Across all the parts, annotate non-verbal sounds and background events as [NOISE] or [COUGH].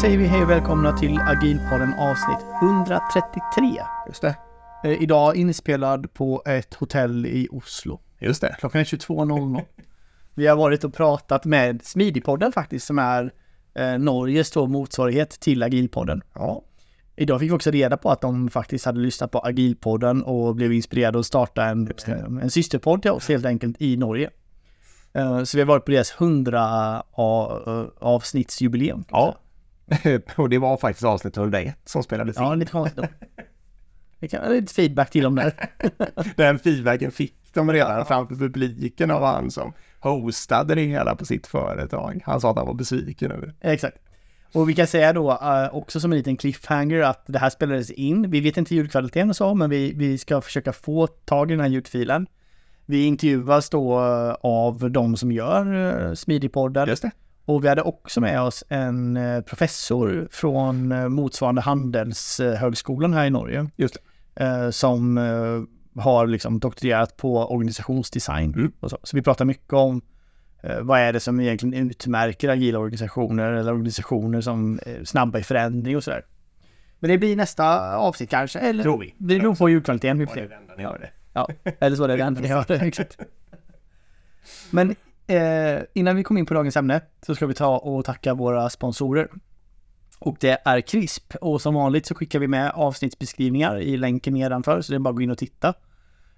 Säger vi hej och välkomna till Agilpodden avsnitt 133. Just det. Eh, idag inspelad på ett hotell i Oslo. Just det. Klockan är 22.00. vi har varit och pratat med Smidigpodden faktiskt, som är eh, Norges då motsvarighet till Agilpodden. Ja. Idag fick vi också reda på att de faktiskt hade lyssnat på Agilpodden och blev inspirerade att starta en, eh, en systerpodd till oss helt enkelt i Norge. Så vi har varit på deras 100 a- eh, avsnittsjubileum. Ja. [LAUGHS] Och det var faktiskt avsnitt 101 som spelades in. Ja, lite konstigt. Det kan lite feedback till om det. [LAUGHS] Den feedbacken fick de redan framför publiken av han som hostade det hela på sitt företag. Han sa att han var besviken över det. Exakt. Och vi kan säga då eh, också som en liten cliffhanger att det här spelades in. Vi vet inte ljudkvaliteten och så, men vi, vi ska försöka få tag i den här ljudfilen. Vi intervjuas då eh, av de som gör uh, Smidigpodden. Just det. Och vi hade också med oss en eh, professor från eh, motsvarande Handelshögskolan här i Norge. Just det. eh, Som har liksom doktorerat på organisationsdesign. Mm. Så. så vi pratar mycket om vad är det som egentligen utmärker agila organisationer eller organisationer som är snabba i förändring och sådär. Men det blir nästa avsnitt kanske, eller? Tror vi. Det beror på ljudkvaliteten. Får Det det enda ni hörde. Ja, eller så är det det enda ni hörde. Exakt. [LAUGHS] Men eh, innan vi kommer in på dagens ämne så ska vi ta och tacka våra sponsorer. Och det är CRISP och som vanligt så skickar vi med avsnittsbeskrivningar i länken nedanför så det är bara att gå in och titta.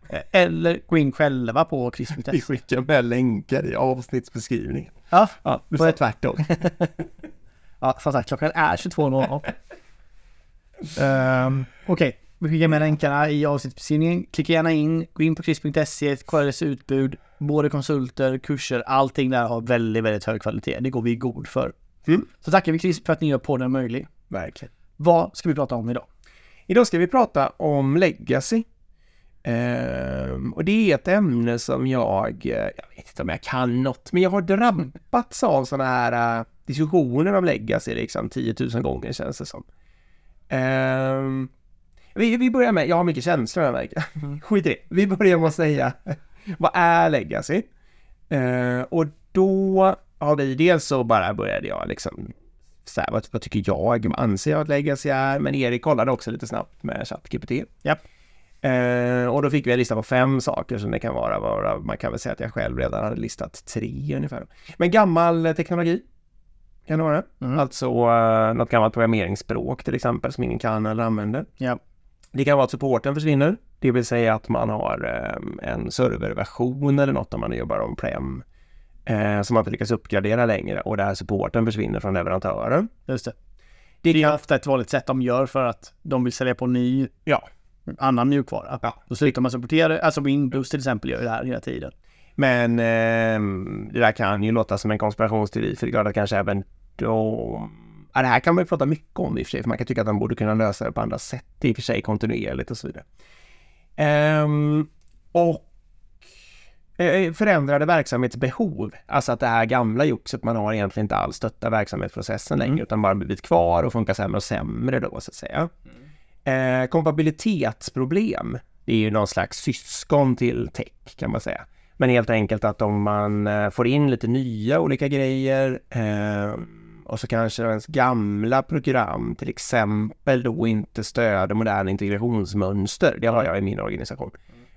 Eh, Eller gå in själva på Vi CRISP.se. skickar med länkar i avsnittsbeskrivningen. Ja, Ja, sa ett- tvärtom. [LAUGHS] ja, som sagt klockan är 22.00. um, [LAUGHS] Okej, vi skickar med länkarna i avsnittsbeskrivningen. Klicka gärna in, gå in på CRISP.se, kolla dess utbud, både konsulter, kurser, allting där har väldigt, väldigt hög kvalitet. Det går vi i god för. Mm. Så tackar vi CRISP för att ni gör podden möjlig. Verkligen. Vad ska vi prata om idag? Idag ska vi prata om legacy. Ehm, och det är ett ämne som jag, eh, jag vet inte om jag kan något, men jag har drabbats av sådana här eh, diskussioner om legacy liksom 10 000 gånger känns det som. Ehm, vi, vi börjar med, jag har mycket känslor jag märker. Skit i det. Vi börjar med att säga, vad är legacy? Ehm, och då har vi dels så bara började jag liksom så här, vad, vad tycker jag? Vad anser jag att legacy är? Men Erik kollade också lite snabbt med ChatGPT. Japp. Eh, och då fick vi en lista på fem saker som det kan vara. vara. Man kan väl säga att jag själv redan hade listat tre ungefär. Men gammal eh, teknologi kan det vara. Mm. Alltså eh, något gammalt programmeringsspråk till exempel som ingen kan eller använder. Ja. Det kan vara att supporten försvinner. Det vill säga att man har eh, en serverversion eller något om man jobbar om-prem. Eh, som man inte lyckas uppgradera längre och där supporten försvinner från leverantören. Just det. Det Det är ofta ett vanligt sätt de gör för att de vill sälja på ny, ja, annan mjukvara. Ja. Då slutar man supportera, alltså Windows till exempel gör det här hela tiden. Men eh, det där kan ju låta som en konspirationsteori för det är klart att kanske även de... Ja, det här kan man ju prata mycket om i och för sig för man kan tycka att de borde kunna lösa det på andra sätt i och för sig kontinuerligt och så vidare. Ehm, och eh, förändrade verksamhetsbehov, alltså att det här gamla joxet man har egentligen inte alls stöttar verksamhetsprocessen längre Mm. utan bara blivit kvar och funkar sämre och sämre då så att säga. Eh, kompatibilitetsproblem, det är ju någon slags syskon till tech kan man säga. Men helt enkelt att om man eh, får in lite nya olika grejer eh, och så kanske ens gamla program till exempel då inte stöder moderna integrationsmönster. Det har jag i min organisation.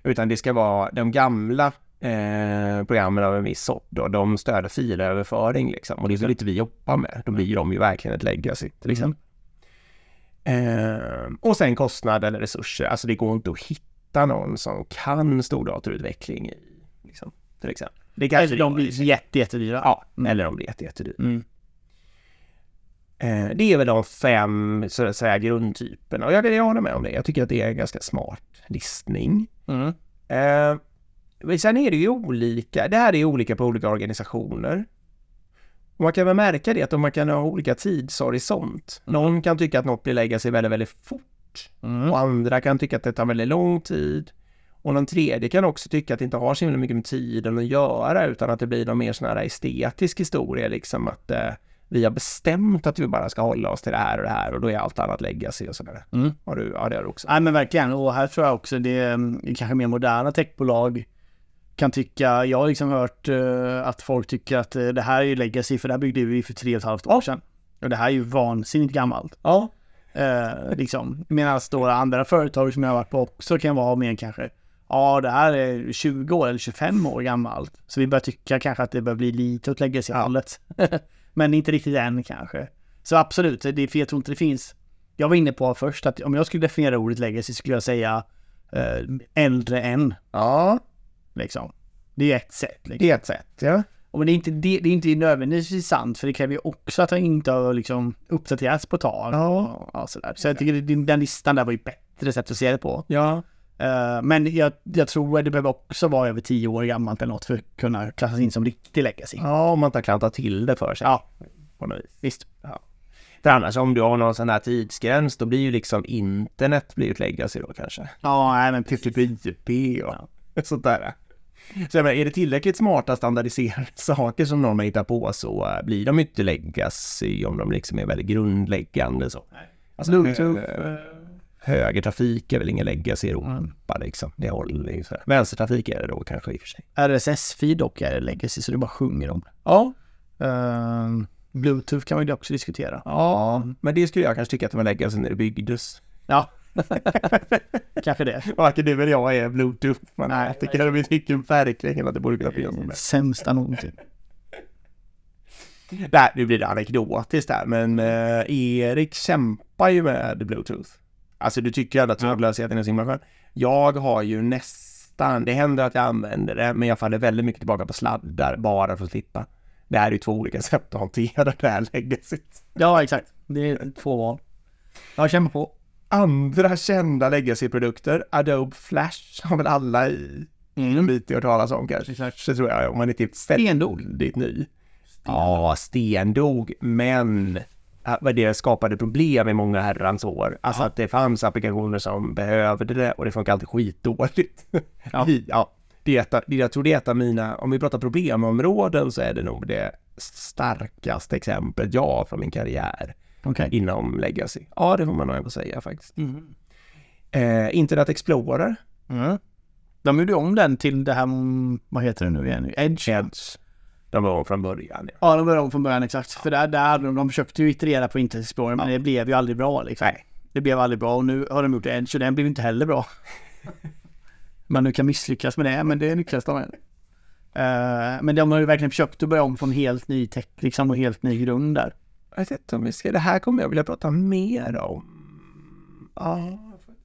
Utan det ska vara de gamla eh, programmen av en viss sort då, de stöder filöverföring liksom. Och det är lite vi jobbar med. Då blir de ju verkligen ett legacy till exempel. Eh, och sen kostnad eller resurser. Alltså det går inte att hitta någon som kan stordatorutveckling i, liksom, till exempel. Det kanske Eller de blir jätte, jättedyra. Ja, Mm. eller det är jätte. Mm. Eh, det är väl de fem så att säga grundtyperna och jag, jag håller med om det. Jag tycker att det är en ganska smart listning. Mm. Eh, sen är det ju olika, det här är olika på olika organisationer. Och man kan väl märka det att man kan ha olika tidshorisont. Någon kan tycka att något blir lägga sig väldigt, väldigt fort Mm. och andra kan tycka att det tar väldigt lång tid. Och någon tredje kan också tycka att det inte har så himla mycket med tiden att göra utan att det blir någon mer sån här estetisk historia liksom att eh, vi har bestämt att vi bara ska hålla oss till det här och det här och då är allt annat legacy och sådär. Mm. Har du, ja det har du också. Nej men verkligen, och här tror jag också det är mm, kanske mer moderna techbolag kan tycka, jag har liksom hört eh, att folk tycker att eh, det här är legacy för det här byggde vi för tre och ett halvt år sedan. Och det här är ju vansinnigt gammalt. Ja. Eh, liksom. Medan då andra företag som jag har varit på också kan vara mer kanske, ja det här är 20 år eller 25 år gammalt. Så vi börjar tycka kanske att det börjar bli lite åt legacy-hållet. [LAUGHS] Men inte riktigt än kanske. Så absolut, det, jag tror inte det finns. Jag var inne på först att om jag skulle definiera ordet legacy skulle jag säga eh, äldre än. Ja, Liksom. Det är ett sätt. Liksom. det är ett sätt. Ja. Och Men det är inte, det, det är inte nödvändigtvis sant för det kräver ju också att han inte har liksom uppdaterats på ett tag. Ja. Och, ja, sådär. Så jag tycker den listan där var ju bättre sätt att se det på. ja. Eh, men jag, jag tror att det behöver också vara över tio år gammalt eller något för att kunna klassas in som riktig legacy. Ja, om man inte har klantat till det för sig. Ja, På något vis. visst. För annars om du har någon sån här tidsgräns då blir ju liksom internet blir ett legacy då kanske. Ja, nej men. IP och [LAUGHS] sånt där. Så jag menar, är det tillräckligt smarta standardiserade [LAUGHS] saker som någon har hittat på så äh, blir de inte legacy om de liksom är väldigt grundläggande så. Alltså, Bluetooth, högertrafik är väl ingen legacy i Europa liksom. Det håller ju så. Vänstertrafik är det då kanske i och för sig. RSS-feed dock är legacy så du bara sjunger om det. Ja, Eh, Bluetooth kan vi också diskutera. ja, men det skulle jag kanske tycka att det var legacy när det byggdes. Ja, [LAUGHS] kanske det. Varken du eller jag är bluetooth, men Nej, jag tycker vi tycker verkligen att det borde kunna finnas med. Sämsta någonsin. Nej, nu blir det anekdotiskt där, men eh, Erik kämpar ju med bluetooth. Alltså du tycker ju att trådlösheten är så himla skön. Jag har ju nästan, det händer att jag använder det, men jag faller väldigt mycket tillbaka på sladdar bara för att slippa. Det här är ju två olika sätt att hantera det här legacyt. Ja, exakt. Det är två val. Jag kämpar på. Andra kända legacy-produkter, Adobe Flash har väl alla i Mm. lite hört talas om kanske. Exakt. Så tror jag, om man är typ Stendog. väldigt ny. Ja, stendog, men vad det skapade problem i många herrans år. Alltså att det fanns applikationer som behövde det och det funkar alltid skitdåligt. [LAUGHS] Ja. ja det är ett, jag tror det är ett av mina, om vi pratar problemområden så är det nog det starkaste exemplet jag har från min karriär Okej. inom legacy. Ja, det får man nog ändå säga faktiskt. Mm. Eh, Internet Explorer, Mm. De gjorde om den till det här, mm, vad heter det nu igen? Edge. Edge, de var från början. Ja. Ja, de började om från början exakt. För där, där de, de försökte ju iterera på Internet Explorer, men det blev ju aldrig bra liksom. Nej. Det blev aldrig bra och nu har de gjort Edge och den blev inte heller bra. [LAUGHS] Man nu kan misslyckas med det, men det lyckas de med. Eh, men de har ju verkligen försökt att börja om från helt ny tech, liksom, och helt ny grund där. Jag vet inte om vi ska, det här kommer jag vilja prata mer om. Ja,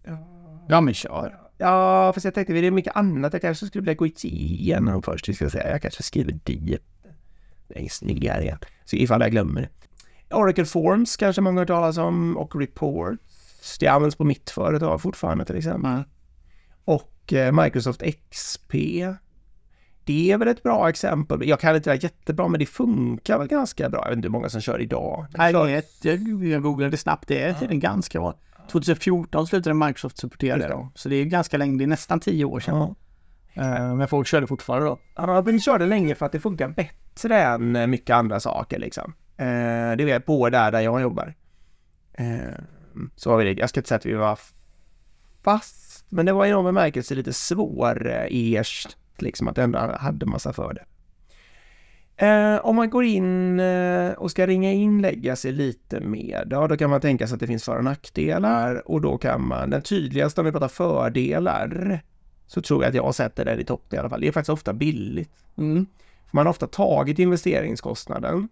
ja. Ja, men kör. ja fast jag tänkte det är mycket annat jag kanske skulle vilja gå igenom först. Ska säga. Jag kanske skriver dit längst ner igen. Så ifall jag glömmer det. Oracle Forms kanske många har hört talas om och Reports. Det används på mitt företag fortfarande till exempel. Mm. Och eh, Microsoft XP. Det är väl ett bra exempel. Jag kan inte det jättebra men det funkar väl ganska bra. Jag vet inte hur många som kör idag. Nej, är ett, jag, jag googlade snabbt, det är tydligen ganska bra. 2014 slutade Microsoft supportera det då. Så det är ganska länge, det är nästan tio år sedan. Ja. Eh, men folk körde fortfarande då. Ja, vi körde länge för att det funkar bättre än eh, mycket andra saker liksom. Eh, det vet på där, där jag jobbar. Så var vi det. Jag ska inte säga att vi var fast, men det var i någon bemärkelse lite svår-erst, liksom att ändå hade massa för det. Om man går in och ska ringa in legacy lite mer, ja, då kan man tänka sig att det finns för och nackdelar och då kan man, den tydligaste om vi pratar fördelar, så tror jag att jag sätter den i topp i alla fall. Det är faktiskt ofta billigt. Mm. Man har ofta tagit investeringskostnaden.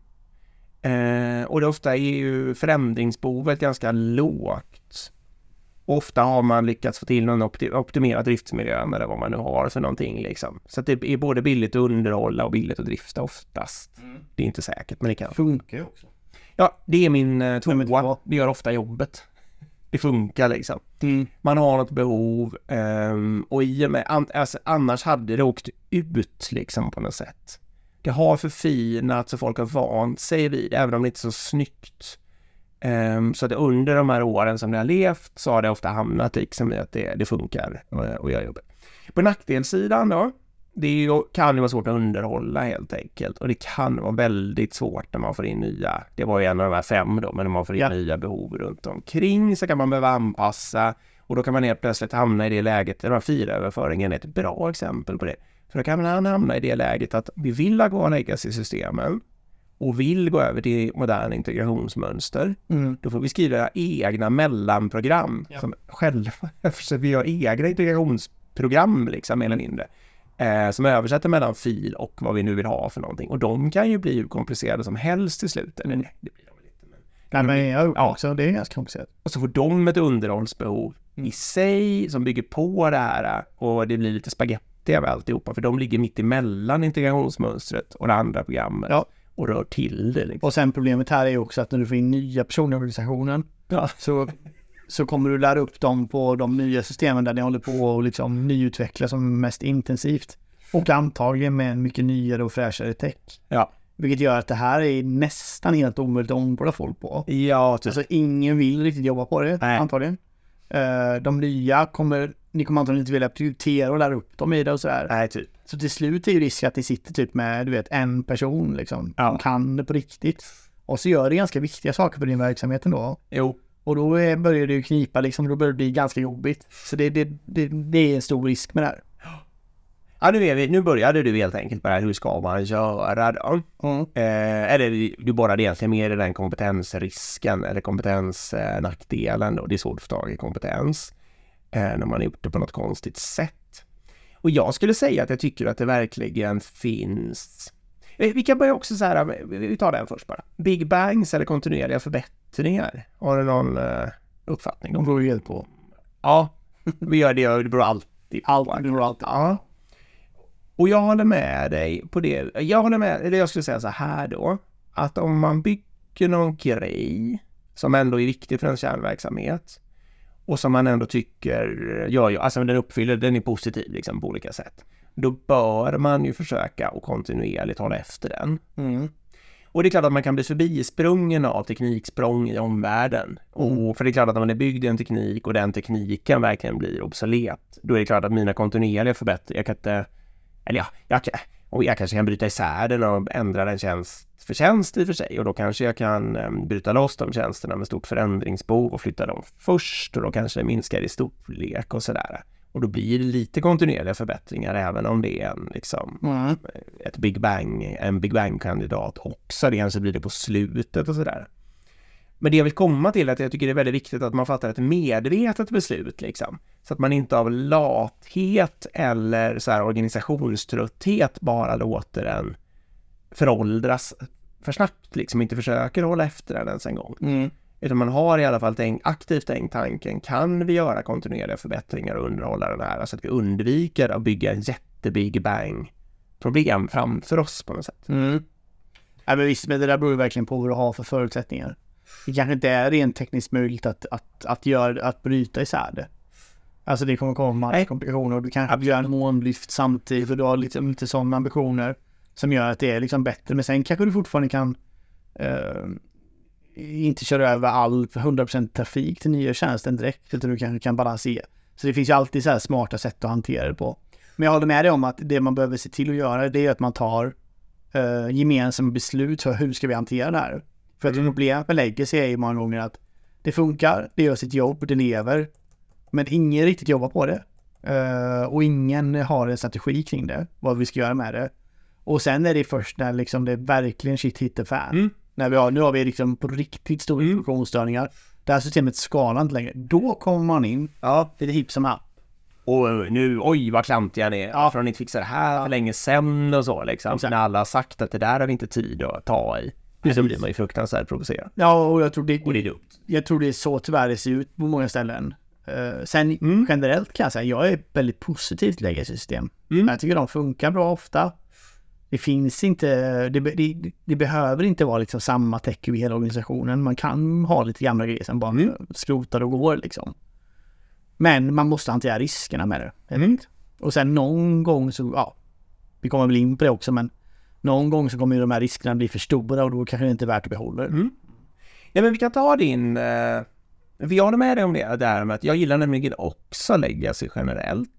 Eh, och det ofta är ju förändringsbehovet ganska lågt. Ofta har man lyckats få till någon opti- optimerad driftsmiljö eller vad man nu har för någonting liksom. Så det är både billigt att underhålla och billigt att drifta oftast. Det är inte säkert men det kan. Funkar ju också. Ja, det är min eh, tvåa. två. Det gör ofta jobbet. Det funkar liksom. Mm. Man har något behov ehm, och i och med, an, alltså, annars hade det åkt ut liksom på något sätt. Det har förfinats och folk har vant sig vid även om det inte är så snyggt. Ehm, så att under de här åren som det har levt så har det ofta hamnat liksom i att det, det funkar och, och gör jobbet. På nackdelssidan då, det ju, kan ju vara svårt att underhålla helt enkelt och det kan vara väldigt svårt när man får in nya, det var ju en av de här fem då, men när man får in Ja. nya behov runt omkring så kan man behöva anpassa och då kan man helt plötsligt hamna i det läget, den här filöverföringen är ett bra exempel på det. För då kan man hamna i det läget att vi vill ha kvar legacy-systemen och vill gå över till moderna integrationsmönster, Mm. då får vi skriva egna mellanprogram Ja. som själva, [LAUGHS] så vi har egna integrationsprogram liksom mer eller mindre. Eh, som översätter mellan fil och vad vi nu vill ha för någonting. Och de kan ju bli hur komplicerade som helst till slut. Eller nej, det blir de väl inte. Men... Nej, men jag Ja. också, det är ganska komplicerat. Och så får de ett underhållsbehov Mm. i sig som bygger på det här och det blir lite spaghetti av alltihopa för de ligger mitt emellan integrationsmönstret och det andra programmet Ja. och rör till det. Liksom. Och sen problemet här är ju också att när du får in nya personer i organisationen Ja. så, [LAUGHS] så kommer du lära upp dem på de nya systemen där ni håller på och liksom nyutveckla som mest intensivt. Och antagligen med en mycket nyare och fräschare tech. Ja. Vilket gör att det här är nästan helt omöjligt att omborda folk på. Ja, typ. Alltså ingen vill riktigt jobba på det Nej. antagligen. Eh, de nya kommer, ni kommer antagligen inte vilja prioritera och lära upp dem i det och sådär. Nej, typ. Så till slut är ju risken att ni sitter typ med, du vet, en person liksom. Ja. Som kan det på riktigt. Och så gör det ganska viktiga saker för din verksamhet ändå. Jo. Och då börjar det ju knipa liksom, då börjar det bli ganska jobbigt. Så det, det, det, det är en stor risk med det här. Ja, nu, är vi, nu började du helt enkelt bara hur ska man göra då? Mm. Eh, eller du borrade egentligen mer i den kompetensrisken eller kompetensnackdelen då. Det är svårt att få tag i kompetens eh, när man har gjort det på något konstigt sätt. Och jag skulle säga att jag tycker att det verkligen finns Eh, Vi kan börja också så här, vi tar den först bara. Big bangs eller kontinuerliga förbättringar? Har du någon eh, uppfattning? De beror ju helt på. Ja, [LAUGHS] vi gör det, det beror alltid på. Allt beror alltid. Ja. Och jag håller med dig på det. Jag håller med, eller jag skulle säga så här då. Att om man bygger någon grej som ändå är viktig för en kärnverksamhet och som man ändå tycker gör ju, alltså den uppfyller, den är positiv liksom på olika sätt. Då bör man ju försöka och kontinuerligt hålla efter den. Mm. Och det är klart att man kan bli förbisprungen av tekniksprång i omvärlden. Och för det är klart att när man är byggd i en teknik och den tekniken verkligen blir obsolet, då är det klart att mina kontinuerliga förbättringar, jag kan inte, eller ja, jag, och jag kanske kan bryta isär den och ändra den tjänst för tjänst i och för sig och då kanske jag kan eh, bryta loss de tjänsterna med stort förändringsbehov och flytta dem först och då kanske det minskar i storlek och sådär. Och då blir det lite kontinuerliga förbättringar även om det är en liksom Mm. ett Big Bang, en Big Bang-kandidat också. Det kanske blir det på slutet och sådär. Men det jag vill komma till är att jag tycker det är väldigt viktigt att man fattar ett medvetet beslut liksom. Så att man inte av lathet eller så här organisationströtthet bara låter den föråldras för snabbt liksom. Inte försöker hålla efter den ens en gång. Mm. Utan man har i alla fall tänkt, aktivt tänkt tanken, kan vi göra kontinuerliga förbättringar och underhålla den här så att vi undviker att bygga en jätte-Big Bang problem framför oss på något sätt. Mm. Ja, men visst, men det där beror ju verkligen på vad du har för förutsättningar. Det kanske inte är rent tekniskt möjligt att, att, att, göra, att bryta isär det. Alltså det kommer komma Nej. komplikationer och du kanske vill göra en månlyft samtidigt och du har liksom lite sådana ambitioner som gör att det är liksom bättre. Men sen kanske du fortfarande kan eh, inte köra över all 100% trafik till nya tjänsten direkt utan du kanske kan balansera. Så det finns ju alltid så här smarta sätt att hantera det på. Men jag håller med dig om att det man behöver se till att göra det är att man tar uh, gemensamma beslut för hur ska vi hantera det här. För att Mm. problemet med legacy är ju många gånger att det funkar, det gör sitt jobb, det lever. Men ingen riktigt jobbar på det. Eh, och ingen har en strategi kring det, vad vi ska göra med det. Och sen är det först när liksom det verkligen shit hit the fan. Mm. När vi har, nu har vi liksom på riktigt stora Mm. funktionsstörningar. Det här systemet skalar inte längre. Då kommer man in, Ja. lite hipp som happ. Och nu, oj vad klantiga ni är. Ja. För att ni inte fixar det här för länge sedan och så liksom. Exakt. När alla har sagt att det där har vi inte tid att ta i. Så blir man ju fruktansvärt provocerad. Ja, och jag tror det, Och det är dumt. jag tror det är så tyvärr det ser ut på många ställen. Eh, sen Mm. generellt kan jag säga, jag är väldigt positiv till legacy-system. Mm. Jag tycker de funkar bra ofta. Det finns inte, det, det, det behöver inte vara liksom samma tech i hela organisationen. Man kan ha lite gamla grejer som bara Mm. skrotar och går liksom. Men man måste hantera riskerna med det. Mm. Och sen någon gång så, ja, vi kommer väl in på det också, men någon gång så kommer ju de här riskerna bli för stora och då kanske det inte är värt att behålla det. Mm. Ja men vi kan ta din... Eh, för jag håller med dig om det där med att jag gillar nämligen också legacy generellt.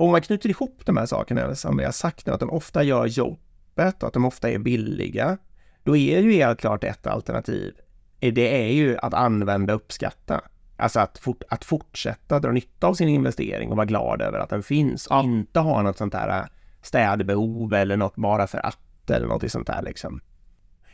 Om man knyter ihop de här sakerna som vi har sagt nu, att de ofta gör jobbet och att de ofta är billiga. Då är ju helt klart ett alternativ. Det är ju att använda uppskatta. Alltså att, fort, att fortsätta dra nytta av sin investering och vara glad över att den finns. Ja. inte ha något sånt här städbehov eller något bara för att eller något sånt där liksom.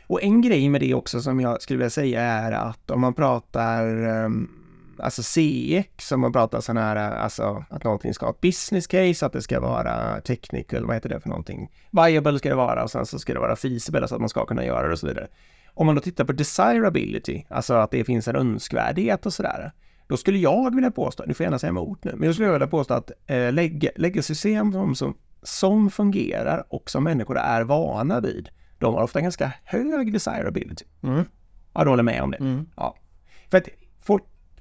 Och en grej med det också som jag skulle vilja säga är att om man pratar um, alltså CX, om man pratar sån här, alltså att någonting ska ha ett business case, att det ska vara technical, vad heter det för någonting? Viable ska det vara och sen så ska det vara feasible, alltså att man ska kunna göra det och så vidare. Om man då tittar på desirability, alltså att det finns en önskvärdhet och sådär, då skulle jag vilja påstå, ni får gärna säga emot nu, men jag skulle vilja påstå att eh, lägga, lägga system som, som, som fungerar och som människor är vana vid, de har ofta ganska hög desirability. Mm. Ja, du håller med om det? Mm. Ja. För att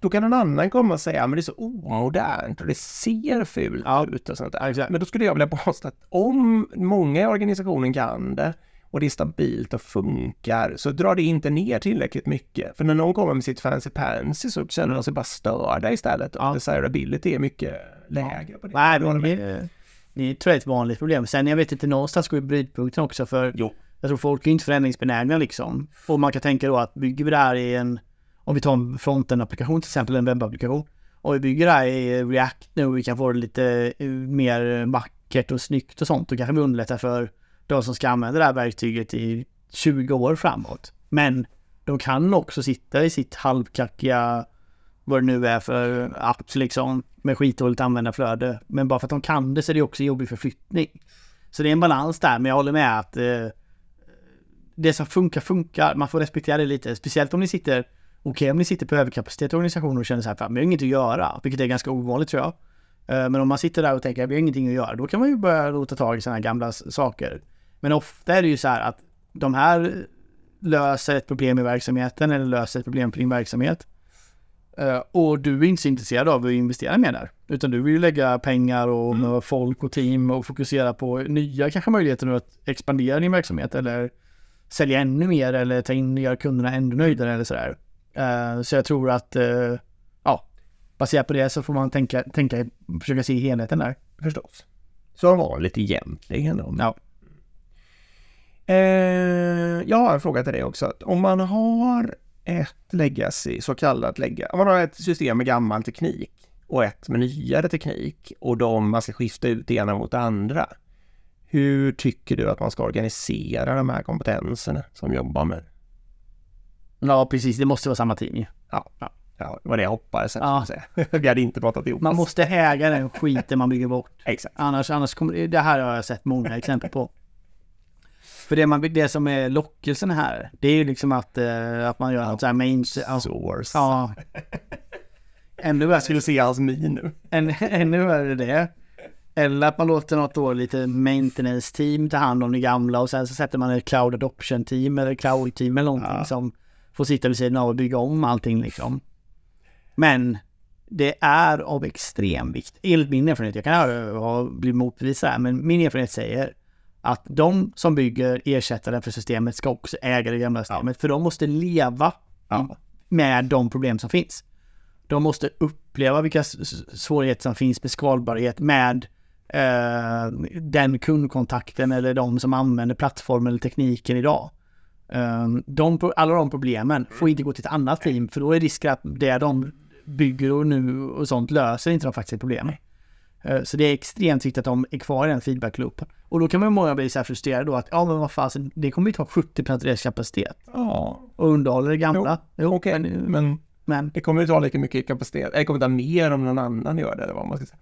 då kan någon annan komma och säga, men det är så omodernt och det ser fult Ja. ut och sånt där. Exakt. Men då skulle jag vilja påstå att om många i organisationen kan det och det är stabilt och funkar så drar det inte ner tillräckligt mycket. För när någon kommer med sitt fancy pansy så känner de sig bara störda istället. Och Ja. desirability är mycket lägre på det. Nej, men det, det tror jag är ett vanligt problem. Sen jag vet inte, någonstans går ju brytpunkten också för Jo. jag tror folk är inte förändringsbenägna liksom. Och man kan tänka då att bygger vi det här i en, om vi tar en fronten-applikation till exempel, en webbapplikation. Om vi bygger det här i React nu och vi kan få det lite eh, mer vackert och snyggt och sånt. Då kanske vi underlättar för de som ska använda det här verktyget i 20 år framåt. Men de kan också sitta i sitt halvkackiga, vad det nu är för app liksom, med skitdåligt användarflöde. Men bara för att de kan det så är det också jobbig förflyttning. Så det är en balans där, men jag håller med att eh, det som funkar, funkar. Man får respektera det lite. Speciellt om ni sitter, okej om ni sitter på överkapacitet i organisationen och känner så här, fan, vi har inget att göra. Vilket är ganska ovanligt tror jag. Eh, Men om man sitter där och tänker, vi har ingenting att göra. Då kan man ju börja rota tag i sådana här gamla saker. Men ofta är det ju så här att de här löser ett problem i verksamheten eller löser ett problem för din verksamhet. Eh, Och du är inte så intresserad av att investera mer där. Utan du vill ju lägga pengar och med folk och team och fokusera på nya kanske möjligheter nu att expandera din verksamhet eller sälja ännu mer eller ta in göra kunderna ännu nöjdare eller sådär. Eh, Så jag tror att, eh, ja, baserat på det så får man tänka, tänka försöka se helheten där. Förstås. Som vanligt egentligen. Om. Ja. Eh, jag har en fråga till dig också. Om man har ett legacy, så kallat legacy, om man har ett system med gammal teknik och ett med nyare teknik och de man ska skifta ut det ena mot det andra. Hur tycker du att man ska organisera de här kompetenserna som jobbar med Ja, precis. Det måste vara samma team ju. Ja, det var det jag hoppades. Ja. Ja. [LAUGHS] Vi hade inte pratat ihop Man måste äga den skiten man bygger bort. Exakt. Annars, annars kommer det här har jag sett många exempel på. För det, man, det som är lockelsen här, det är ju liksom att, eh, att man gör något så här main... Source. ja. [LAUGHS] Ännu värre, skulle se hans min nu. än, ännu värre det. Eller att man låter något då lite maintenance team ta hand om det gamla och sen så sätter man ett cloud adoption team eller cloud team eller någonting Ja. som får sitta vid sidan av och bygga om allting liksom. Men det är av extrem vikt, enligt min erfarenhet, jag kan ha, blivit motbevisad här, men min erfarenhet säger att de som bygger ersättaren för systemet ska också äga det gamla systemet, för de måste leva Ja. med de problem som finns. De måste uppleva vilka svårigheter som finns med skalbarhet med eh, den kundkontakten eller de som använder plattformen eller tekniken idag. Eh, de, alla de problemen får inte gå till ett annat team för då är risken att det de bygger och nu och sånt löser inte de faktiskt problem. Eh, Så det är extremt viktigt att de är kvar i den feedback-loopen. Och då kan man många bli så här frustrerade då att ja men vad fasen, det kommer ju ta 70% av deras kapacitet Ja, och underhåller det gamla. Jo, okej. men, Men men det kommer ju ta lika mycket kapacitet. Det kommer ta mer om någon annan gör det, eller vad man ska säga.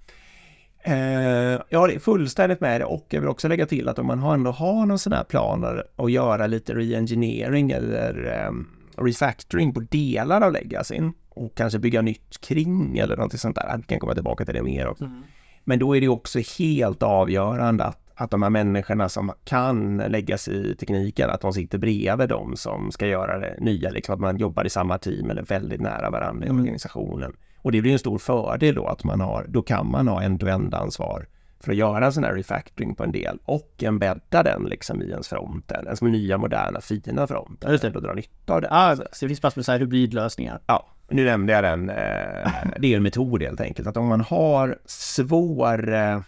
Eh, ja, det är fullständigt med det och jag vill också lägga till att om man ändå har någon sån här planer att göra lite re-engineering eller um, refactoring på delar av legacyn och kanske bygga nytt kring eller någonting sånt där. Vi kan komma tillbaka till det mer också. Men då är det också helt avgörande att, att de här människorna som kan läggas i tekniken, att de sitter bredvid de som ska göra det nya, liksom att man jobbar i samma team eller väldigt nära varandra i Mm. organisationen. Och det blir en stor fördel då att man har, då kan man ha end-to-end ansvar för att göra en sån här refactoring på en del och embedda den liksom i ens fronten, ens nya moderna fina fronten. Just det. Och dra nytta av det. ja, så det finns massor med så här hybridlösningar. Ja, nu nämnde jag den. Eh, [LAUGHS] det är en metod helt enkelt. Att om man har svår... Eh,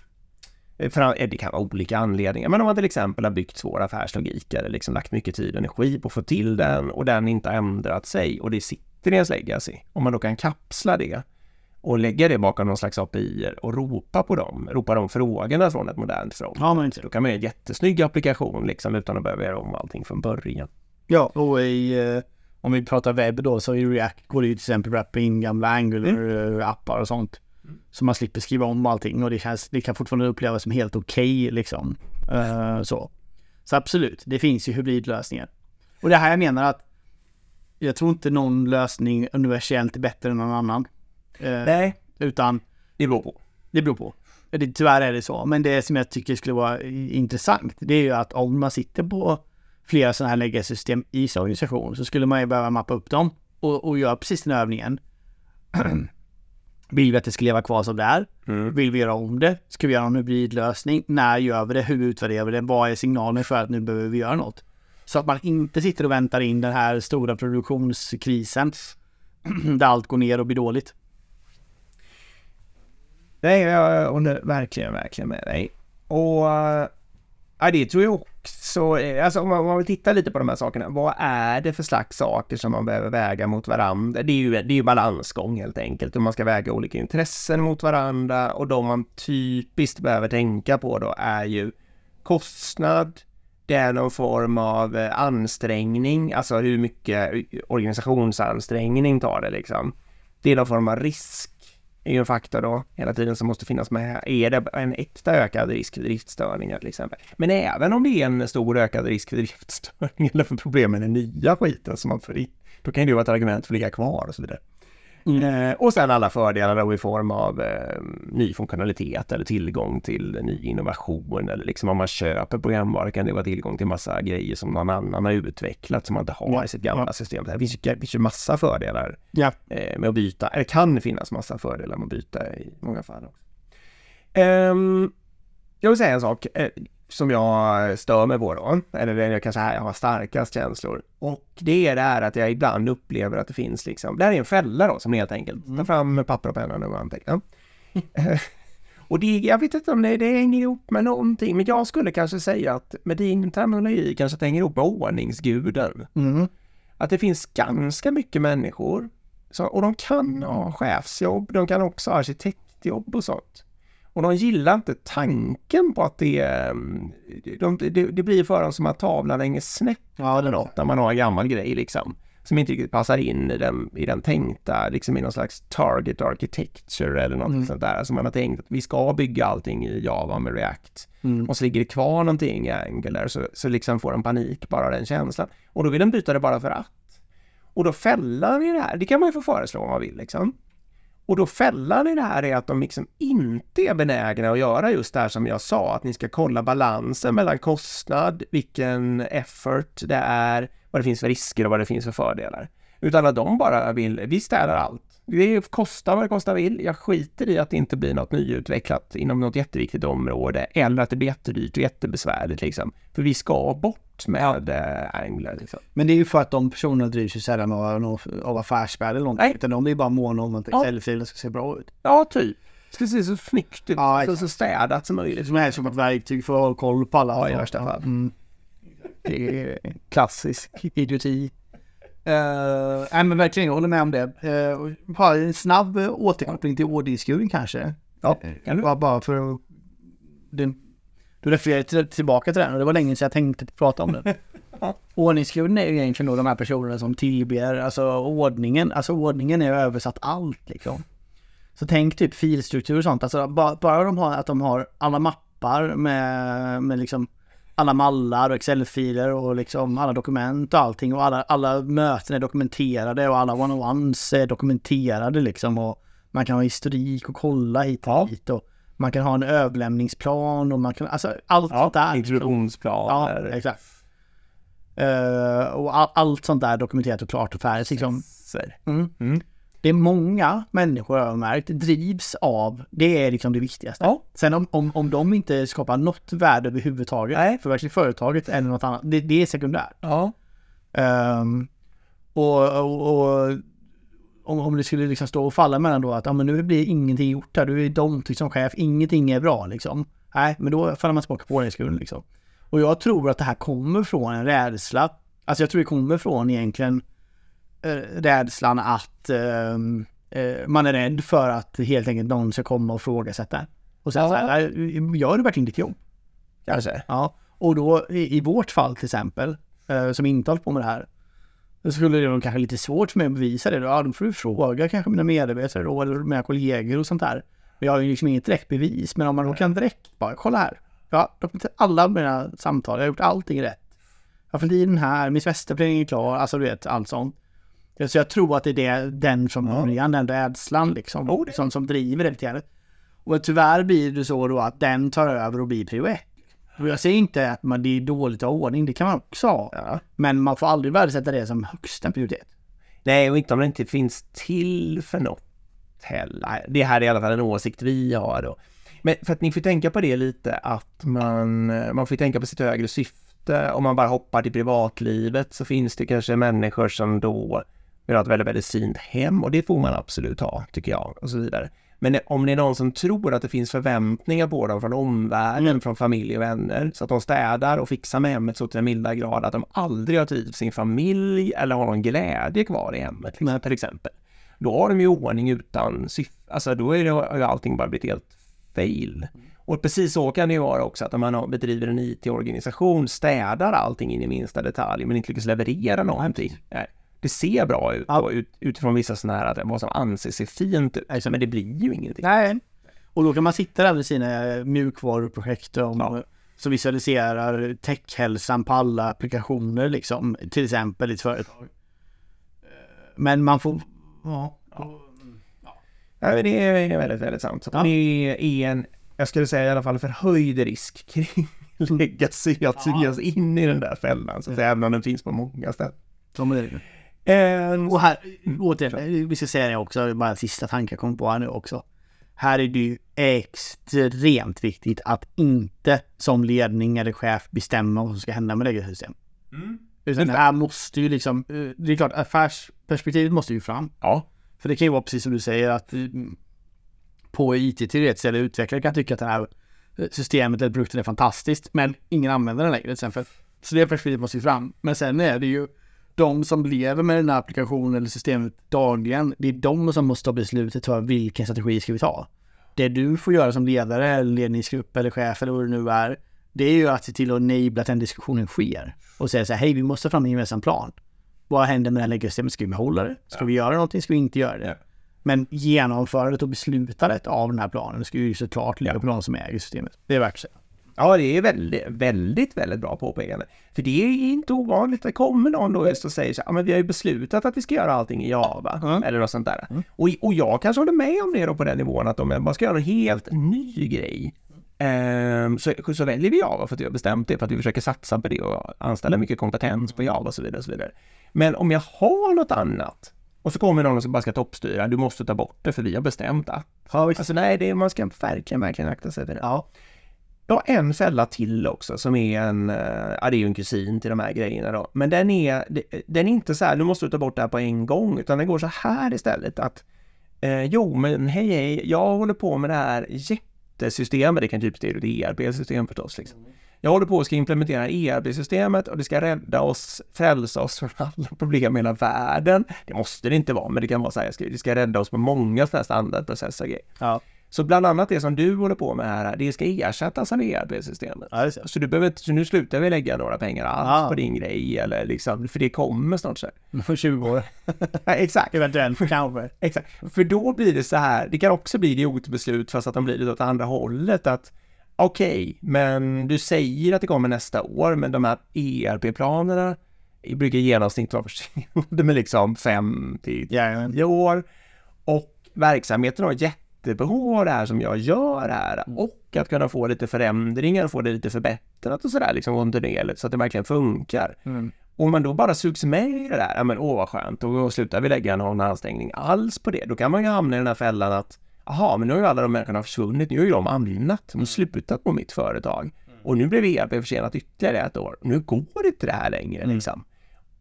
för, eh, det kan vara olika anledningar, men om man till exempel har byggt svår affärslogik eller liksom lagt mycket tid och energi på att få till den och den inte har ändrat sig och det sitter i ens legacy. Om man då kan kapsla det och lägga det bakom någon slags API och ropa på dem, ropa de frågorna från ett modernt front. Ja, men. Då kan man göra en jättesnygg applikation liksom utan att behöva göra om allting från början. Ja, och i, eh, om vi pratar webb då, så i React går det ju till exempel att wrappa in gamla Angular-appar och sånt. Så man slipper skriva om allting och det, känns, det kan fortfarande upplevas som helt okej liksom. Eh, så. så absolut, det finns ju hybridlösningar. Och det här jag menar att jag tror inte någon lösning universellt är bättre än någon annan. Eh, Nej, utan det beror på. det beror på. Det, tyvärr är det så. Men det som jag tycker skulle vara intressant, det är ju att om man sitter på flera sådana här legacy-system i sin organisation så skulle man ju behöva mappa upp dem och, och göra precis den övningen. Vill vi att det ska leva kvar som det är? Vill vi göra om det? Ska vi göra en hybridlösning? När gör vi det? Hur utvärderar vi det? Vad är signalen för att nu behöver vi göra något? Så att man inte sitter och väntar in den här stora produktionskrisen [CLEARS THROAT] där allt går ner och blir dåligt. Nej, jag håller verkligen, verkligen med dig. Och äh, ja, det tror jag också, alltså om man, om man vill titta lite på de här sakerna, vad är det för slags saker som man behöver väga mot varandra? Det är ju, det är ju balansgång helt enkelt, och man ska väga olika intressen mot varandra och de man typiskt behöver tänka på då är ju kostnad, det är någon form av eh, ansträngning, alltså hur mycket organisationsansträngning tar det liksom. Det är någon form av risk är ju en faktor då hela tiden som måste finnas med. Är det en äkta ökad risk för driftstörningar till exempel? Men även om det är en stor ökad risk för driftstörningar eller för problem med den nya skiten som man får in, då kan det ju vara ett argument för att ligga kvar och så vidare. Eh, och sen alla fördelar då i form av eh, ny funktionalitet eller tillgång till ny innovation eller liksom om man köper programvara kan det vara tillgång till massa grejer som någon annan har utvecklat som man inte har Ja, i sitt gamla ja. system. Det finns ju, det finns ju massa fördelar Ja. eh, med att byta. Eller kan finnas massa fördelar med att byta i många fall också. Ehm, jag vill säga en sak eh, som jag stör mig på då, eller det jag kanske har starkast känslor. Och det är det här att jag ibland upplever att det finns liksom, det här är en fälla då som helt enkelt, ta fram papper och penna nu och anteckna. Och det, jag vet inte om det, det hänger ihop med någonting, men jag skulle kanske säga att med din terminologi kanske att det hänger ihop med ordningsguden Mm. att det finns ganska mycket människor så, och de kan ha chefsjobb, de kan också ha arkitektjobb och sånt. Och de gillar inte tanken på att det, mm, de, det, det blir för dem som att tavlan hänger snett Ja, eller något när man har en gammal grej liksom. Som inte riktigt passar in i den, i den tänkta, liksom i någon slags target architecture eller något Mm. sånt där. Alltså man har tänkt att vi ska bygga allting i Java med React. Mm. Och så ligger det kvar någonting i Angular så, så liksom får de panik bara den känslan. Och då vill de byta det bara för att. Och då fällan i det här, det kan man ju få föreslå om man vill liksom. Och då fällan i det här är att de liksom inte är benägna att göra just det här som jag sa, att ni ska kolla balansen mellan kostnad, vilken effort det är, vad det finns för risker och vad det finns för fördelar. Utan att de bara vill, vi städar allt. Det kostar vad det kostar vill. Jag skiter i att det inte blir något nyutvecklat inom något jätteviktigt område eller att det blir jättedyrt och jättebesvärligt liksom. För vi ska bort med eh, Angular liksom. Men det är ju för att de personerna drivs ju sällan av, av, affärsvärde eller någonting. Nej. Utan de är bara måna om att Ja. Excel-filen ska se bra ut. Ja, typ. Ska se så snyggt ut, Ja, så, så städat som möjligt. Som är som ett verktyg för att ha koll på alla. Ja, i värsta fall. Mm. Det är klassisk idioti. Uh, nej men verkligen, jag håller med om det. Uh, bara en snabb eh, återkoppling till ordningsguden kanske. Ja, Eh, kan du? Bara, bara för att... Den, du refererade till, tillbaka till den och det var länge sedan jag tänkte prata om den. [LAUGHS] Ordningsguden är ju egentligen då de här personerna som tillber, alltså ordningen, alltså ordningen är översatt allt liksom. Så tänk typ filstruktur och sånt, alltså bara, bara de har, att de har alla mappar med, med liksom alla mallar och Excel-filer och liksom alla dokument och allting och alla, alla möten är dokumenterade och alla one-on-ones är dokumenterade liksom och man kan ha historik och kolla hit och Ja. dit och man kan ha en överlämningsplan och man kan, alltså allt sånt där. liksom. Ja, Introduktionsplaner. exakt. Eh, och all, allt sånt där dokumenterat och klart och färdigt liksom. Mm. Mm. Det är många människor jag har märkt drivs av, det är liksom det viktigaste. Ja. Sen om, om, om de inte skapar något värde överhuvudtaget Nej. för verkligen företaget eller något annat, det, det är sekundärt. Ja. Ehm, och, och, och om, om det skulle liksom stå och falla mellan då att ja, men nu blir ingenting gjort här, du är domtyg som chef, ingenting är bra liksom. Nej, men då faller man tillbaka på skull liksom. Och jag tror att det här kommer från en rädsla. Alltså jag tror det kommer från egentligen eh, rädslan att eh, man är rädd för att helt enkelt någon ska komma och frågasätta. Och säga Ja. så här, "Nej, gör du verkligen ditt jobb? Kanske. Ja, och då i, i vårt fall till exempel eh, som inte håller på med det här. Då skulle det vara kanske lite svårt för mig att bevisa det. Då, ja, då får du fråga kanske mina medarbetare då, eller mina kollegor och sånt där. Men jag har ju liksom inget direkt bevis. Men om man då kan direkt bara, kolla här. Ja, alla mina samtal, jag har gjort allting rätt. Jag har fått i den här, min semesterplanering är klar, alltså du vet, allt sånt. Så jag tror att det är den från början, den rädslan liksom, Oh, som, som driver det lite grann. Och tyvärr blir det så då att den tar över och blir prio ett. Och jag säger inte att man, det är dåligt att ha ordning, det kan man också ha. Ja. Men man får aldrig värdesätta det som högsta prioritet. Nej, och inte om det inte finns till för något heller. Det här är i alla fall en åsikt vi har då. Men för att ni får tänka på det lite att man, man får tänka på sitt högre syfte. Om man bara hoppar till privatlivet så finns det kanske människor som då vill ha ett väldigt, väldigt fint hem och det får man absolut ha, tycker jag, och så vidare. Men om det är någon som tror att det finns förväntningar på dem från omvärlden, från familj och vänner, så att de städar och fixar med hemmet så till den milda grad att de aldrig har tid för sin familj eller har någon glädje kvar i hemmet, liksom, till exempel. Då har de ju ordning utan syfte, alltså då är det, har ju allting bara blivit helt fail. Och precis så kan det ju vara också, att om man bedriver en IT-organisation, städar allting in i minsta detalj, men inte lyckas leverera någonting. Nej. Det ser bra ut Ja. ut, utifrån vissa sådana här, att vad som anses se fint ut, men det blir ju ingenting. Nej. Och då kan man sitta där med sina mjukvaruprojekt om, Ja. som visualiserar techhälsan på alla applikationer liksom. Till exempel i ett företag. Men man får... Ja. Ja, men det är väldigt, väldigt sant. Ja. Det är en, jag skulle säga i alla fall förhöjd risk [LAUGHS] kring legacy att sugas in i den där fällan, så att säga, även om den finns på många ställen. Det. En, Och här, återigen, vi ska säga det också, bara en sista tanke jag kom på här nu också. Här är det ju extremt viktigt att inte som ledning eller chef bestämma vad som ska hända med legacy-system. Mm. Utan det här måste ju liksom, eh, det är klart affärsperspektivet måste ju fram. Ja, För det kan ju vara precis som du säger att mm, på IT-teoretiskt eller utvecklare kan tycka att det här eh, systemet eller produkten är fantastiskt men ingen använder den längre till exempel. Så det perspektivet måste ju fram. Men sen är det ju de som lever med den här applikationen eller systemet dagligen. Det är de som måste ta beslutet för vilken strategi ska vi ta. Det du får göra som ledare, eller ledningsgrupp eller chef eller vad det nu är. Det är ju att se till att enabla att den diskussionen sker. Och säga så här, hej vi måste fram en gemensam plan. Vad händer med det här läggersystemet? Ska vi behålla det? Ska vi göra någonting? Ska vi inte göra det? Men genomförandet och beslutandet av den här planen ska ju såklart ligga på någon som äger systemet. Det är värt att säga. Ja det är väldigt, väldigt, väldigt bra påpekande. För det är inte ovanligt, det kommer någon då just och säger så ja men vi har ju beslutat att vi ska göra allting i Java, Mm. eller något sånt där. Och, och jag kanske håller med om det då på den nivån, att om bara ska göra en helt ny grej, ehm, så, så väljer vi Java för att vi har bestämt det, för att vi försöker satsa på det och anställa mycket kompetens på Java och så vidare. Och så vidare. Men om jag har något annat, och så kommer någon som bara ska toppstyra, du måste ta bort det för vi har bestämt att. Ja. Alltså nej, det, man ska verkligen, verkligen akta sig för det. Ja. Jag har en fälla till också som är en, eh, ja det är ju en kusin till de här grejerna då. Men den är, den är inte så här, nu måste du ta bort det här på en gång, utan den går så här istället att eh, jo men hej hej, jag håller på med det här jättesystemet, det kan typ det är ett ERP-system förstås liksom. Jag håller på att ska implementera ERP-systemet och det ska rädda oss, frälsa oss från alla problem i hela världen. Det måste det inte vara, men det kan vara så här, det ska rädda oss på många sådana här standardprocesser och grejer. Ja. Så bland annat det som du håller på med här, det ska ersättas av ERP-systemet. Ja. Så du behöver inte, så nu slutar vi lägga några pengar alls Ah. på din grej eller liksom, för det kommer snart så. här. För 20 år. [LAUGHS] Ja, exakt, Eventuellt kanske. [LAUGHS] exakt. För då blir det så här, det kan också bli idiotbeslut fast att de blir det åt andra hållet att okej, men du säger att det kommer nästa år, men de här ERP-planerna brukar i genomsnitt vara [LAUGHS] försenade med liksom fem till tio år. Och verksamheten har jättebehov av det här som jag gör här. Och att kunna få lite förändringar, få det lite förbättrat och sådär liksom kontinuerligt så att det verkligen funkar. Mm. Om man då bara sugs med i det där, ja men åh vad skönt, då slutar vi lägga någon ansträngning alls på det. Då kan man ju hamna i den här fällan att Jaha, men nu har ju alla de människorna försvunnit, nu har ju de annat, de har slutat på mitt företag. Och nu blev ERP försenat ytterligare ett år. Nu går inte det här längre liksom.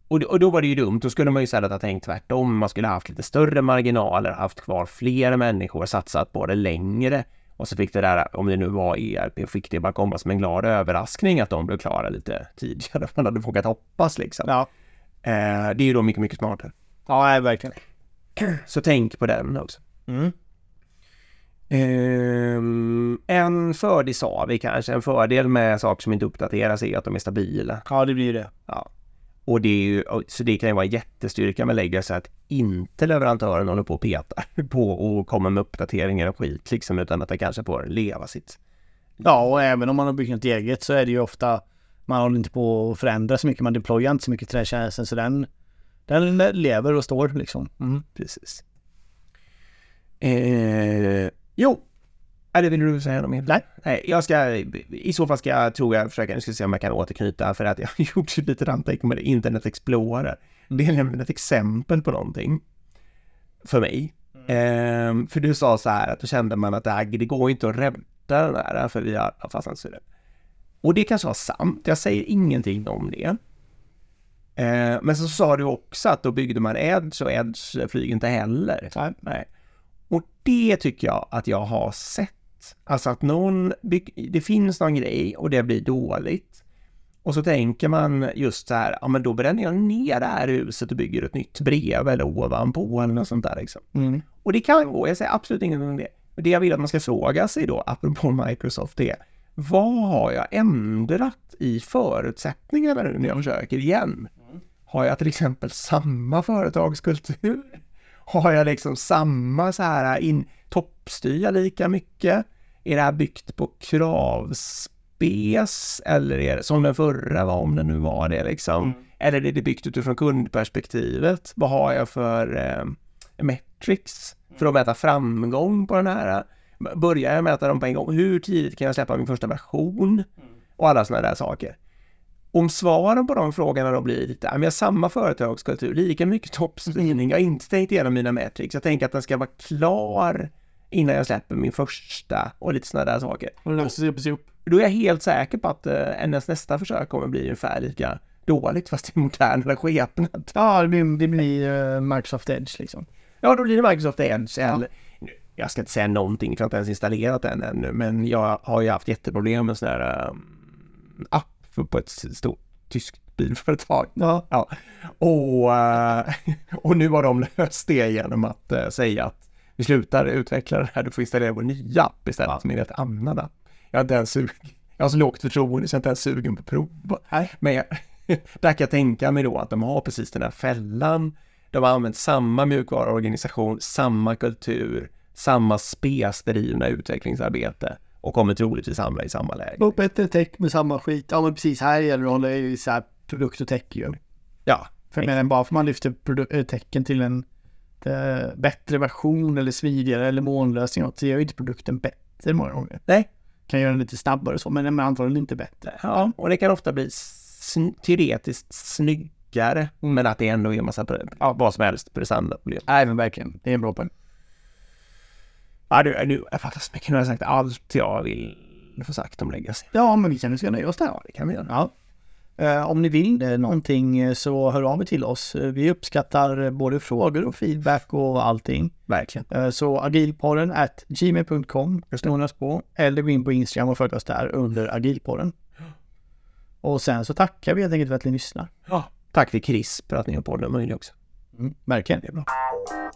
Och, och då var det ju dumt, då skulle man ju istället ha tänkt tvärtom. Man skulle ha haft lite större marginaler, haft kvar fler människor, satsat på det längre. Och så fick det där, om det nu var ERP, fick det bara komma som en glad överraskning att de blev klara lite tidigare man hade vågat hoppas liksom. Ja. Eh, det är ju då mycket, mycket smartare. Ja, verkligen. [CLEARS THROAT] Så tänk på den också. Mm. Ehm, en fördel sa vi kanske, en fördel med saker som inte uppdateras är att de är stabila. Ja, det blir det. Ja. Och det är ju, så det kan ju vara en jättestyrka med Legacy att inte leverantören håller på och petar [LAUGHS] på och kommer med uppdateringar och skit liksom utan att det kanske får leva sitt. Ja, och även om man har byggt något eget så är det ju ofta man håller inte på att förändra så mycket, man deployar inte så mycket till den tjänsten så den, den lever och står liksom. Mm, precis. Eh, jo, eller vill du säga något mer? Nej. Nej, jag ska, i så fall ska jag, tror jag, försöka, nu ska se om jag kan återknyta för att jag har [LAUGHS] gjort lite ranteckning med Internet Explorer. Det är nämligen ett exempel på någonting. För mig. Mm. Eh, för du sa så här att då kände man att det, här, det går inte att rädda den här för vi har fastnat i det. Och det kanske var sant, jag säger ingenting om det. Eh, men så sa du också att då byggde man Edge och Edge flyger inte heller. Nej. Nej. Och det tycker jag att jag har sett Alltså att någon, det finns någon grej och det blir dåligt. Och så tänker man just så här, ja men då bränner jag ner det här huset och bygger ett nytt brev eller ovanpå eller något sånt där liksom. Mm. Och det kan gå, jag säger absolut ingenting om det. Men det jag vill att man ska fråga sig då, apropå Microsoft, är vad har jag ändrat i förutsättningarna nu när jag försöker igen? Har jag till exempel samma företagskultur? Har jag liksom samma så här in, toppstyra lika mycket? Är det här byggt på kravspes eller är det som den förra var, om det nu var det liksom? Mm. Eller är det byggt utifrån kundperspektivet? Vad har jag för eh, metrics för att mäta framgång på den här? Börjar jag mäta dem på en gång? Hur tidigt kan jag släppa min första version? Mm. Och alla sådana där saker. Om svaren på de frågorna då blir lite, jag har samma företagskultur, lika mycket toppstyrning, jag har inte tänkt igenom mina metrics, jag tänker att den ska vara klar innan jag släpper min första och lite sådana där saker. Och upp. Då är jag helt säker på att eh, hennes nästa försök kommer bli ungefär lika dåligt fast i modernare skepnad. Ja, det blir, det blir uh, Microsoft Edge liksom. Ja, då blir det Microsoft Edge eller ja. jag ska inte säga någonting för jag har inte ens installerat den ännu, men jag har ju haft jätteproblem med sån här um, app på ett stort tyskt bilföretag. Ja. ja. Och, uh, [LAUGHS] och nu har de löst det genom att uh, säga att vi slutar utveckla det här, du får installera vår nya app istället ja. som är ett annan app. Jag har inte ens sugen, jag har så lågt förtroende så jag är inte ens sugen på att prova. Nej. Men jag, [LAUGHS] där kan jag tänka mig då att de har precis den här fällan. De har använt samma mjukvaruorganisation, samma kultur, samma spesdrivna utvecklingsarbete och kommer troligtvis hamna i samma läge. Och bättre tech med samma skit. Ja men precis, här gäller det att hålla i produkt och tech ju. Ja. För men bara för man lyfter eh, tecken till en eh, bättre version eller smidigare eller molnlösning så gör ju inte produkten bättre många gånger. Nej. Kan göra den lite snabbare så, men antagligen inte bättre. Ja, och det kan ofta bli sn teoretiskt snyggare, mm. men att det ändå är en massa, ja, vad som helst prestanda. Nej, men verkligen. Det är en bra poäng. Ja, du, så mycket. Nu har jag sagt allt jag vill få sagt om Legacy. Ja, men vi kan ju nöja oss där. Ja, det kan vi göra. Ja. Eh, om ni vill eh, någonting eh, så hör av er till oss. Vi uppskattar både frågor och feedback och allting. Verkligen. Så agilpodden at gmail.com oss på. Eller gå in på Instagram och följ oss där under agilpodden. Och sen så tackar vi helt enkelt för att ni lyssnar. Ja, tack till Chris för att ni har podden möjlig också. Mm, verkligen. Det är bra.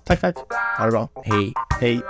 Tack, tack. Ha det bra. Hej. Hej.